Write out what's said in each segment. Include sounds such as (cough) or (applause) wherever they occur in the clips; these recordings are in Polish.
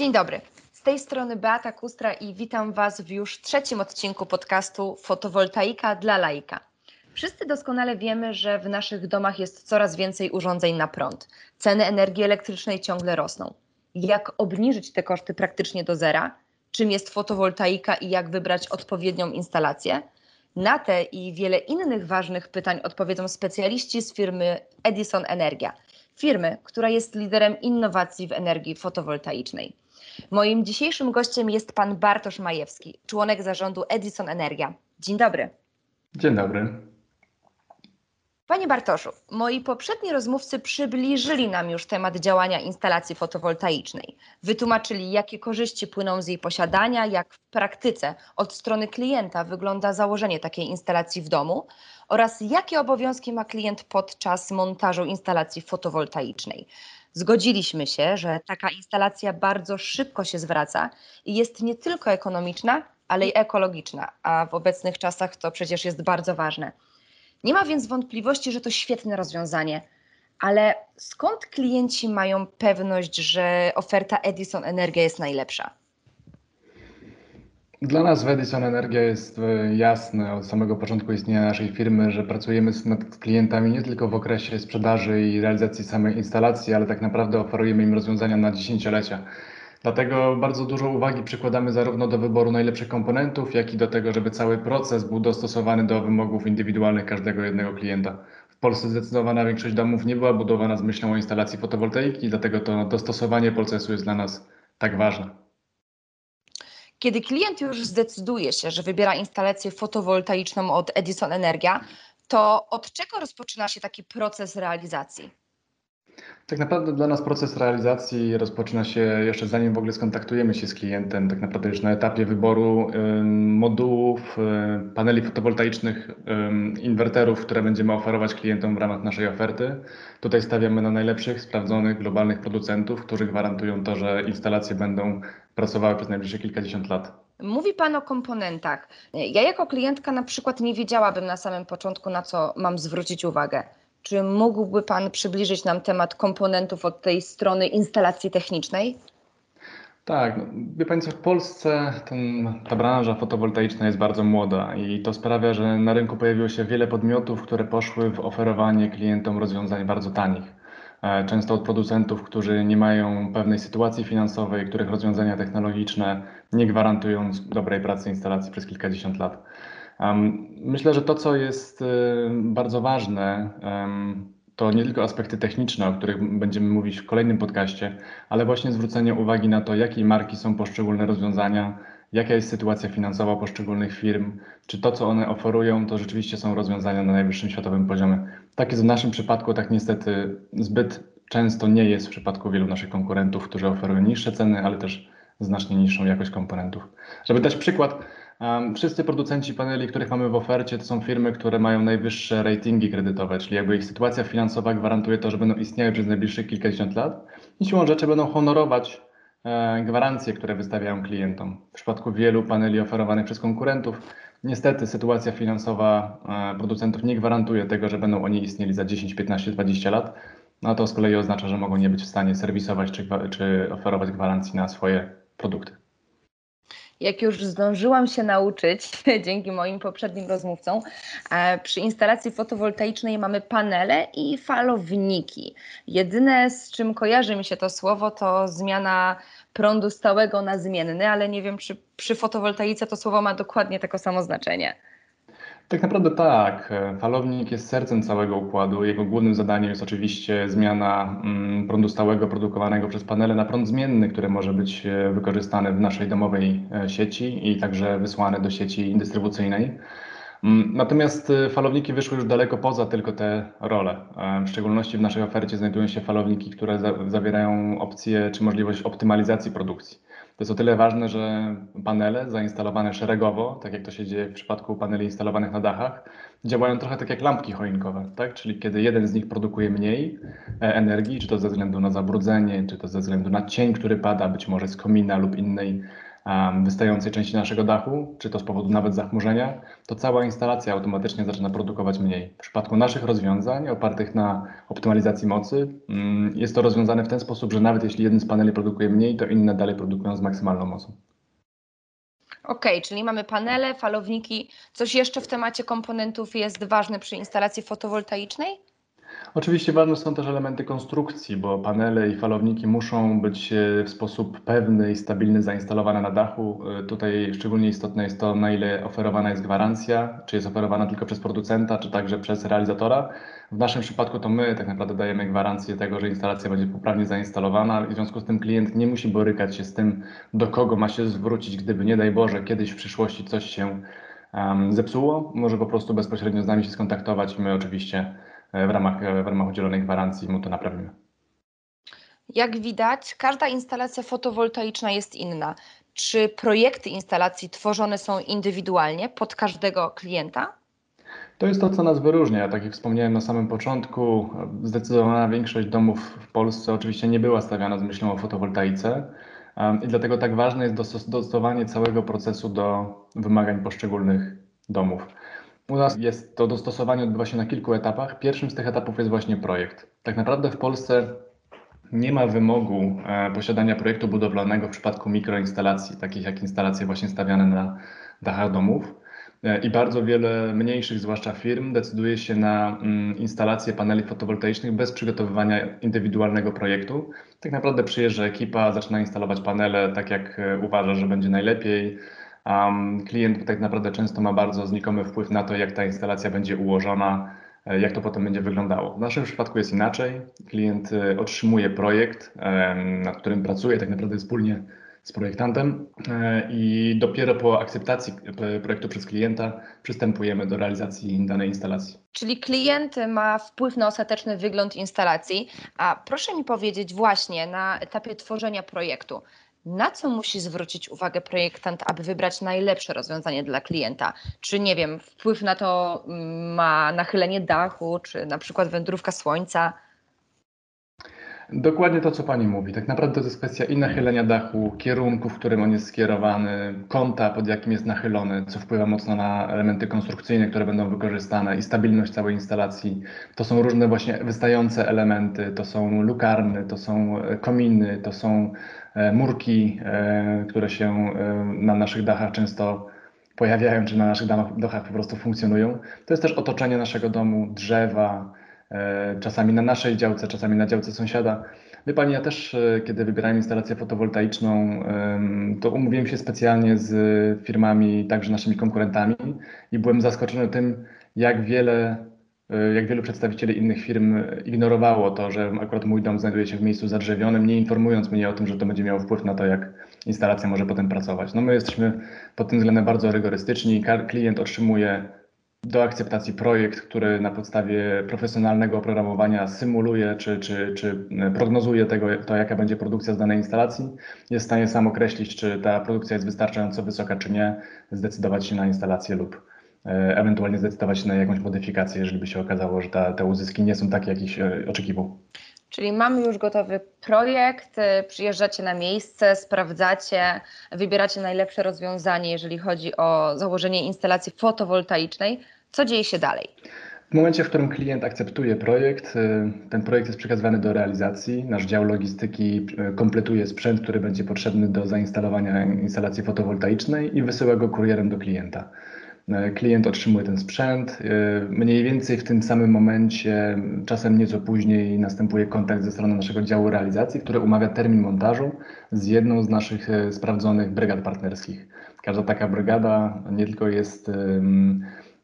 Dzień dobry. Z tej strony Beata Kustra i witam Was w już trzecim odcinku podcastu Fotowoltaika dla laika. Wszyscy doskonale wiemy, że w naszych domach jest coraz więcej urządzeń na prąd. Ceny energii elektrycznej ciągle rosną. Jak obniżyć te koszty praktycznie do zera? Czym jest fotowoltaika i jak wybrać odpowiednią instalację? Na te i wiele innych ważnych pytań odpowiedzą specjaliści z firmy Edison Energia, firmy, która jest liderem innowacji w energii fotowoltaicznej. Moim dzisiejszym gościem jest pan Bartosz Majewski, członek zarządu Edison Energia. Dzień dobry. Dzień dobry. Panie Bartoszu, moi poprzedni rozmówcy przybliżyli nam już temat działania instalacji fotowoltaicznej. Wytłumaczyli, jakie korzyści płyną z jej posiadania, jak w praktyce od strony klienta wygląda założenie takiej instalacji w domu oraz jakie obowiązki ma klient podczas montażu instalacji fotowoltaicznej. Zgodziliśmy się, że taka instalacja bardzo szybko się zwraca i jest nie tylko ekonomiczna, ale i ekologiczna, a w obecnych czasach to przecież jest bardzo ważne. Nie ma więc wątpliwości, że to świetne rozwiązanie, ale skąd klienci mają pewność, że oferta Edison Energia jest najlepsza? Dla nas w Edison Energia jest e, jasne od samego początku istnienia naszej firmy, że pracujemy z klientami nie tylko w okresie sprzedaży i realizacji samej instalacji, ale tak naprawdę oferujemy im rozwiązania na dziesięciolecia. Dlatego bardzo dużo uwagi przykładamy zarówno do wyboru najlepszych komponentów, jak i do tego, żeby cały proces był dostosowany do wymogów indywidualnych każdego jednego klienta. W Polsce zdecydowana większość domów nie była budowana z myślą o instalacji fotowoltaiki, dlatego to dostosowanie procesu jest dla nas tak ważne. Kiedy klient już zdecyduje się, że wybiera instalację fotowoltaiczną od Edison Energia, to od czego rozpoczyna się taki proces realizacji? Tak naprawdę dla nas proces realizacji rozpoczyna się jeszcze zanim w ogóle skontaktujemy się z klientem, tak naprawdę już na etapie wyboru modułów, paneli fotowoltaicznych, inwerterów, które będziemy oferować klientom w ramach naszej oferty. Tutaj stawiamy na najlepszych, sprawdzonych, globalnych producentów, którzy gwarantują to, że instalacje będą pracowały przez najbliższe kilkadziesiąt lat. Mówi Pan o komponentach. Ja jako klientka na przykład nie wiedziałabym na samym początku, na co mam zwrócić uwagę. Czy mógłby Pan przybliżyć nam temat komponentów od tej strony instalacji technicznej? Tak, no, wie Państwo, w Polsce ten, ta branża fotowoltaiczna jest bardzo młoda i to sprawia, że na rynku pojawiło się wiele podmiotów, które poszły w oferowanie klientom rozwiązań bardzo tanich. E, często od producentów, którzy nie mają pewnej sytuacji finansowej, których rozwiązania technologiczne nie gwarantują dobrej pracy instalacji przez kilkadziesiąt lat. Myślę, że to, co jest y, bardzo ważne, to nie tylko aspekty techniczne, o których będziemy mówić w kolejnym podcaście, ale właśnie zwrócenie uwagi na to, jakiej marki są poszczególne rozwiązania, jaka jest sytuacja finansowa poszczególnych firm, czy to, co one oferują, to rzeczywiście są rozwiązania na najwyższym światowym poziomie. Tak jest w naszym przypadku, tak niestety zbyt często nie jest w przypadku wielu naszych konkurentów, którzy oferują niższe ceny, ale też znacznie niższą jakość komponentów. Żeby dać przykład, Wszyscy producenci paneli, których mamy w ofercie, to są firmy, które mają najwyższe ratingi kredytowe, czyli jakby ich sytuacja finansowa gwarantuje to, że będą istniały przez najbliższych kilkadziesiąt lat i siłą rzeczy będą honorować e, gwarancje, które wystawiają klientom. W przypadku wielu paneli oferowanych przez konkurentów, niestety sytuacja finansowa e, producentów nie gwarantuje tego, że będą oni istnieli za 10, 15, 20 lat. No to z kolei oznacza, że mogą nie być w stanie serwisować czy, czy oferować gwarancji na swoje produkty jak już zdążyłam się nauczyć (laughs) dzięki moim poprzednim rozmówcom, e, przy instalacji fotowoltaicznej mamy panele i falowniki. Jedyne, z czym kojarzy mi się to słowo, to zmiana prądu stałego na zmienny, ale nie wiem, czy przy fotowoltaice to słowo ma dokładnie takie samo znaczenie. Tak naprawdę tak. Falownik jest sercem całego układu. Jego głównym zadaniem jest oczywiście zmiana mm, prądu stałego produkowanego przez panele na prąd zmienny, który może być e, wykorzystany w naszej domowej e, sieci i także wysłany do sieci dystrybucyjnej. Mm, natomiast e, falowniki wyszły już daleko poza tylko te role. W szczególności w naszej ofercie znajdują się falowniki, które zawierają opcję czy możliwość optymalizacji produkcji. To jest o tyle ważne, że panele zainstalowane szeregowo, tak jak to się dzieje w przypadku paneli instalowanych na dachach, działają trochę tak jak lampki choinkowe, tak? Czyli kiedy jeden z nich produkuje mniej e, energii, czy to ze względu na zabrudzenie, czy to ze względu na cień, który pada, być może z komina lub innej wystającej części naszego dachu, czy to z powodu nawet zachmurzenia, to cała instalacja automatycznie zaczyna produkować mniej. W przypadku naszych rozwiązań opartych na optymalizacji mocy mm, jest to rozwiązane w ten sposób, że nawet jeśli jeden z paneli produkuje mniej, to inne dalej produkują z maksymalną mocą. Okej, okay, czyli mamy panele, falowniki. Coś jeszcze w temacie komponentów jest ważne przy instalacji fotowoltaicznej? Oczywiście ważne są też elementy konstrukcji, bo panele i falowniki muszą być e, w sposób pewny i stabilny zainstalowane na dachu. E, tutaj szczególnie istotne jest to, na ile oferowana jest gwarancja, czy jest oferowana tylko przez producenta, czy także przez realizatora. W naszym przypadku to my tak naprawdę dajemy gwarancję tego, że instalacja będzie poprawnie zainstalowana i w związku z tym klient nie musi borykać się z tym, do kogo ma się zwrócić, gdyby nie daj Boże kiedyś w przyszłości coś się um, zepsuło. Może po prostu bezpośrednio z nami się skontaktować i my oczywiście w ramach, e, w ramach udzielonej gwarancji mu to naprawimy. Jak widać, każda instalacja fotowoltaiczna jest inna. Czy projekty instalacji tworzone są indywidualnie pod każdego klienta? To jest to, co nas wyróżnia. Tak jak wspomniałem na samym początku, zdecydowana większość domów w Polsce oczywiście nie była stawiana z myślą o fotowoltaice i dlatego tak ważne jest dostosowanie całego procesu do wymagań poszczególnych domów. U nas jest to dostosowanie odbywa się na kilku etapach. Pierwszym z tych etapów jest właśnie projekt. Tak naprawdę w Polsce nie ma wymogu e, posiadania projektu budowlanego w przypadku mikroinstalacji, takich jak instalacje właśnie stawiane na dachach domów. E, I bardzo wiele mniejszych, zwłaszcza firm, decyduje się na mm, instalację paneli fotowoltaicznych bez przygotowywania indywidualnego projektu. Tak naprawdę przyjeżdża ekipa, zaczyna instalować panele tak, jak e, uważa, że będzie najlepiej Um, klient tak naprawdę często ma bardzo znikomy wpływ na to, jak ta instalacja będzie ułożona, e, jak to potem będzie wyglądało. W naszym przypadku jest inaczej. Klient e, otrzymuje projekt, nad którym pracuje tak naprawdę wspólnie z projektantem e, i dopiero po akceptacji projektu przez klienta przystępujemy do realizacji danej instalacji. Czyli klient ma wpływ na ostateczny wygląd instalacji, a proszę mi powiedzieć właśnie na etapie tworzenia projektu, na co musi zwrócić uwagę projektant, aby wybrać najlepsze rozwiązanie dla klienta? Czy nie wiem, wpływ na to mm, ma nachylenie dachu, czy na przykład wędrówka słońca? Dokładnie to, co Pani mówi. Tak naprawdę to jest kwestia i nachylenia dachu, kierunku, w którym on jest skierowany, kąta, pod jakim jest nachylony, co wpływa mocno na elementy konstrukcyjne, które będą wykorzystane i stabilność całej instalacji. To są różne właśnie wystające elementy, to są lukarny, to są kominy, to są E, murki, e, które się e, na naszych dachach często pojawiają, czy na naszych dachach po prostu funkcjonują. To jest też otoczenie naszego domu, drzewa, czasami na naszej działce, czasami na działce sąsiada. Wie Pani, ja też, kiedy wybierałem instalację fotowoltaiczną, to umówiłem się specjalnie z firmami, także naszymi konkurentami i byłem zaskoczony tym, jak wiele E, jak wielu przedstawicieli innych firm ignorowało to, że akurat mój dom znajduje się w miejscu zadrzewionym, nie informując mnie o tym, że to będzie miało wpływ na to, jak instalacja może potem pracować. No my jesteśmy pod tym względem bardzo rygorystyczni. Klient otrzymuje do akceptacji projekt, który na podstawie profesjonalnego oprogramowania symuluje czy, czy, czy prognozuje tego, to, jaka będzie produkcja z danej instalacji. Jest w stanie sam określić, czy ta produkcja jest wystarczająco wysoka, czy nie, zdecydować się na instalację lub E, ewentualnie zdecydować się na jakąś modyfikację, jeżeli by się okazało, że ta, te uzyski nie są takie, jakieś e, oczekiwał. Czyli mamy już gotowy projekt, e, przyjeżdżacie na miejsce, sprawdzacie, wybieracie najlepsze rozwiązanie, jeżeli chodzi o założenie instalacji fotowoltaicznej. Co dzieje się dalej? W momencie, w którym klient akceptuje projekt, ten projekt jest przekazywany do realizacji. Nasz dział logistyki kompletuje sprzęt, który będzie potrzebny do zainstalowania instalacji fotowoltaicznej i wysyła go kurierem do klienta. E, klient otrzymuje ten sprzęt. E, mniej więcej w tym samym momencie, czasem nieco później, następuje kontakt ze strony naszego działu realizacji, który umawia termin montażu z jedną z naszych e, sprawdzonych brygad partnerskich. Każda taka brygada nie tylko jest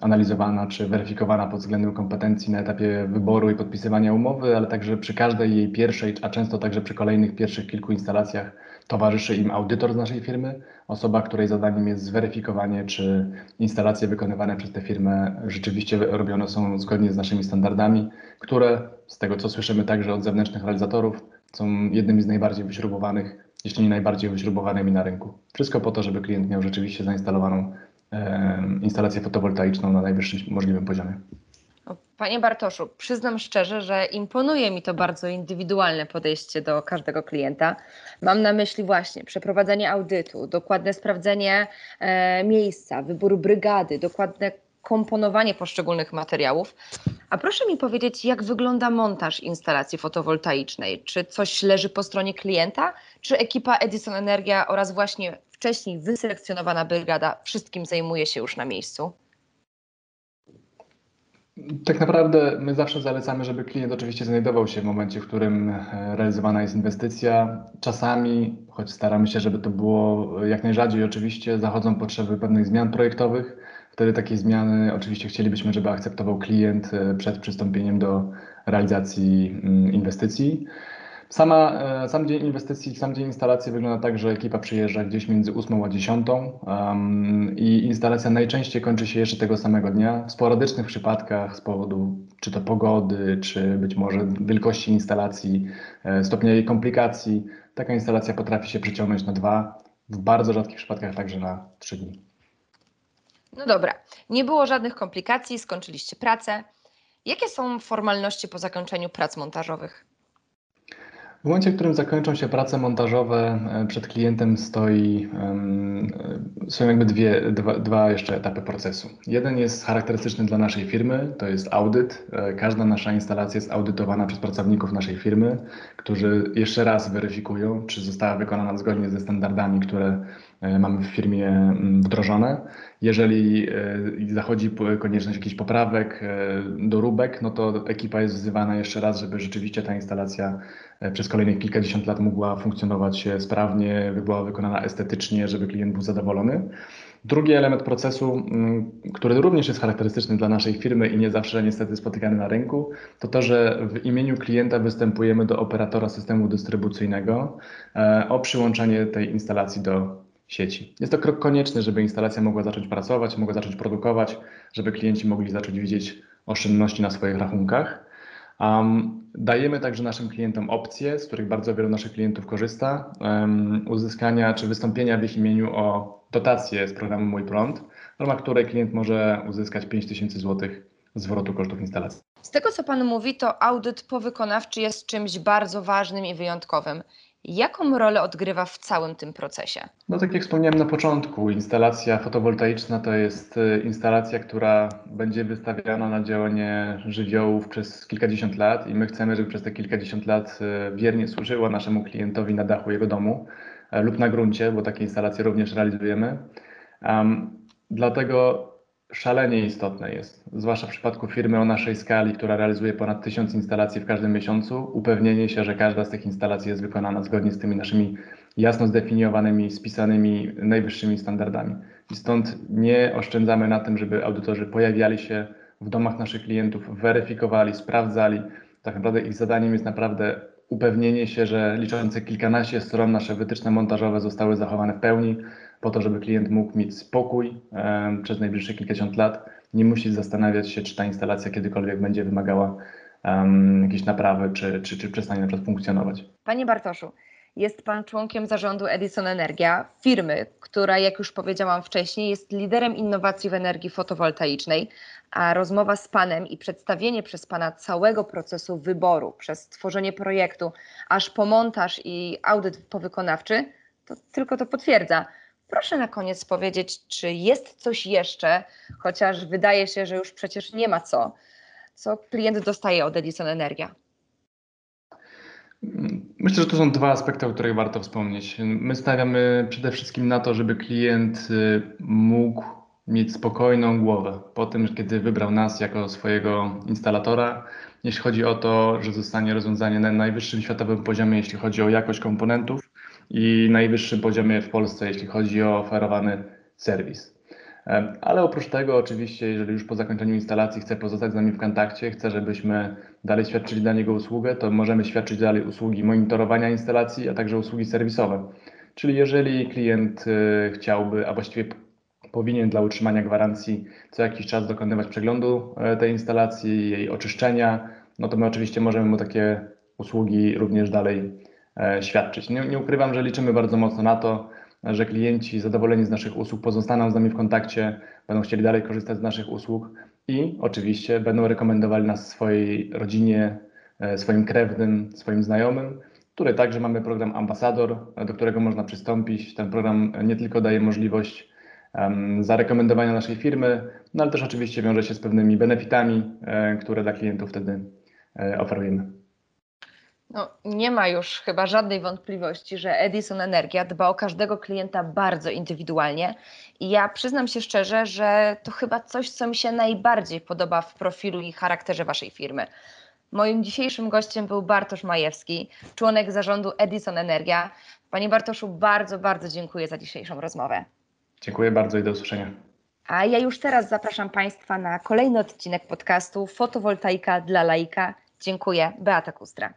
analizowana czy weryfikowana pod względem kompetencji na etapie wyboru i podpisywania umowy, ale także przy każdej jej pierwszej, a często także przy kolejnych pierwszych kilku instalacjach towarzyszy im audytor z naszej firmy, osoba, której zadaniem jest zweryfikowanie, czy instalacje wykonywane przez tę firmę rzeczywiście robione są zgodnie z naszymi standardami, które z tego co słyszymy także od zewnętrznych realizatorów są jednymi z najbardziej wyśrubowanych, jeśli nie najbardziej wyśrubowanymi na rynku. Wszystko po to, żeby klient miał rzeczywiście zainstalowaną instalację fotowoltaiczną na najwyższym możliwym poziomie. Panie Bartoszu, przyznam szczerze, że imponuje mi to bardzo indywidualne podejście do każdego klienta. Mam na myśli właśnie przeprowadzenie audytu, dokładne sprawdzenie e, miejsca, wybór brygady, dokładne komponowanie poszczególnych materiałów. A proszę mi powiedzieć, jak wygląda montaż instalacji fotowoltaicznej? Czy coś leży po stronie klienta, czy ekipa Edison Energia oraz właśnie wcześniej wyselekcjonowana brygada wszystkim zajmuje się już na miejscu? Tak naprawdę my zawsze zalecamy, żeby klient oczywiście znajdował się w momencie, w którym e, realizowana jest inwestycja. Czasami, choć staramy się, żeby to było jak najrzadziej, oczywiście zachodzą potrzeby pewnych zmian projektowych. Wtedy takie zmiany oczywiście chcielibyśmy, żeby akceptował klient e, przed przystąpieniem do realizacji mm, inwestycji. Sama, e, sam dzień inwestycji, sam dzień instalacji wygląda tak, że ekipa przyjeżdża gdzieś między 8 a 10 um, i instalacja najczęściej kończy się jeszcze tego samego dnia. W sporadycznych przypadkach z powodu czy to pogody, czy być może wielkości instalacji, e, stopnia jej komplikacji, taka instalacja potrafi się przeciągnąć na dwa, w bardzo rzadkich przypadkach także na trzy dni. No dobra, nie było żadnych komplikacji, skończyliście pracę. Jakie są formalności po zakończeniu prac montażowych? W momencie, w którym zakończą się prace montażowe, e, przed klientem stoi, są jakby dwie, dwa, dwa jeszcze etapy procesu. Jeden jest charakterystyczny dla naszej firmy, to jest audyt. E, każda nasza instalacja jest audytowana przez pracowników naszej firmy, którzy jeszcze raz weryfikują, czy została wykonana zgodnie ze standardami, które e, mamy w firmie wdrożone. Jeżeli zachodzi konieczność jakichś poprawek, doróbek, no to ekipa jest wzywana jeszcze raz, żeby rzeczywiście ta instalacja E, przez kolejnych kilkadziesiąt lat mogła funkcjonować sprawnie, była wykonana estetycznie, żeby klient był zadowolony. Drugi element procesu, mm, który również jest charakterystyczny dla naszej firmy i nie zawsze niestety spotykany na rynku, to to, że w imieniu klienta występujemy do operatora systemu dystrybucyjnego e, o przyłączenie tej instalacji do sieci. Jest to krok konieczny, żeby instalacja mogła zacząć pracować, mogła zacząć produkować, żeby klienci mogli zacząć widzieć oszczędności na swoich rachunkach. Um, dajemy także naszym klientom opcje, z których bardzo wielu naszych klientów korzysta, um, uzyskania czy wystąpienia w ich imieniu o dotację z programu Mój Prąd, w ramach której klient może uzyskać 5000 zł zwrotu kosztów instalacji. Z tego, co Pan mówi, to audyt powykonawczy jest czymś bardzo ważnym i wyjątkowym. Jaką rolę odgrywa w całym tym procesie? No tak jak wspomniałem na początku, instalacja fotowoltaiczna to jest y, instalacja, która będzie wystawiana na działanie żywiołów przez kilkadziesiąt lat i my chcemy, żeby przez te kilkadziesiąt lat y, wiernie służyła naszemu klientowi na dachu jego domu e, lub na gruncie, bo takie instalacje również realizujemy. Um, dlatego szalenie istotne jest, zwłaszcza w przypadku firmy o naszej skali, która realizuje ponad tysiąc instalacji w każdym miesiącu, upewnienie się, że każda z tych instalacji jest wykonana zgodnie z tymi naszymi jasno zdefiniowanymi, spisanymi najwyższymi standardami. I stąd nie oszczędzamy na tym, żeby audytorzy pojawiali się w domach naszych klientów, weryfikowali, sprawdzali. Tak naprawdę ich zadaniem jest naprawdę upewnienie się, że liczące kilkanaście stron nasze wytyczne montażowe zostały zachowane w pełni, po to, żeby klient mógł mieć spokój przez najbliższe kilkadziesiąt lat, nie musi zastanawiać się, czy ta instalacja kiedykolwiek będzie wymagała um, jakiejś naprawy, czy, czy, czy przestanie na przykład funkcjonować. Panie Bartoszu, jest Pan członkiem zarządu Edison Energia, firmy, która, jak już powiedziałam wcześniej, jest liderem innowacji w energii fotowoltaicznej, a rozmowa z Panem i przedstawienie przez Pana całego procesu wyboru, przez tworzenie projektu, aż po montaż i audyt powykonawczy, to tylko to potwierdza. Proszę na koniec powiedzieć, czy jest coś jeszcze, chociaż wydaje się, że już przecież nie ma co, co klient dostaje od Edison Energia? Myślę, że to są dwa aspekty, o których warto wspomnieć. My stawiamy przede wszystkim na to, żeby klient y, mógł mieć spokojną głowę po tym, kiedy wybrał nas jako swojego instalatora, jeśli chodzi o to, że zostanie rozwiązanie na najwyższym światowym poziomie, jeśli chodzi o jakość komponentów i najwyższym poziomie w Polsce, jeśli chodzi o oferowany serwis. Ale oprócz tego, oczywiście, jeżeli już po zakończeniu instalacji chce pozostać z nami w kontakcie, chce, żebyśmy dalej świadczyli dla niego usługę, to możemy świadczyć dalej usługi monitorowania instalacji, a także usługi serwisowe. Czyli jeżeli klient y, chciałby, a właściwie powinien dla utrzymania gwarancji co jakiś czas dokonywać przeglądu e, tej instalacji, jej oczyszczenia, no to my oczywiście możemy mu takie usługi również dalej świadczyć. Nie, nie ukrywam, że liczymy bardzo mocno na to, że klienci zadowoleni z naszych usług pozostaną z nami w kontakcie, będą chcieli dalej korzystać z naszych usług, i oczywiście będą rekomendowali nas swojej rodzinie, e, swoim krewnym, swoim znajomym. Tutaj także mamy program Ambasador, e, do którego można przystąpić. Ten program nie tylko daje możliwość zarekomendowania naszej firmy, no ale też oczywiście wiąże się z pewnymi benefitami, e, które dla klientów wtedy e, oferujemy. No, nie ma już chyba żadnej wątpliwości, że Edison Energia dba o każdego klienta bardzo indywidualnie. I ja przyznam się szczerze, że to chyba coś, co mi się najbardziej podoba w profilu i charakterze Waszej firmy. Moim dzisiejszym gościem był Bartosz Majewski, członek zarządu Edison Energia. Panie Bartoszu, bardzo, bardzo dziękuję za dzisiejszą rozmowę. Dziękuję bardzo i do usłyszenia. A ja już teraz zapraszam Państwa na kolejny odcinek podcastu Fotowoltaika dla laika. Dziękuję. Beata Kustra.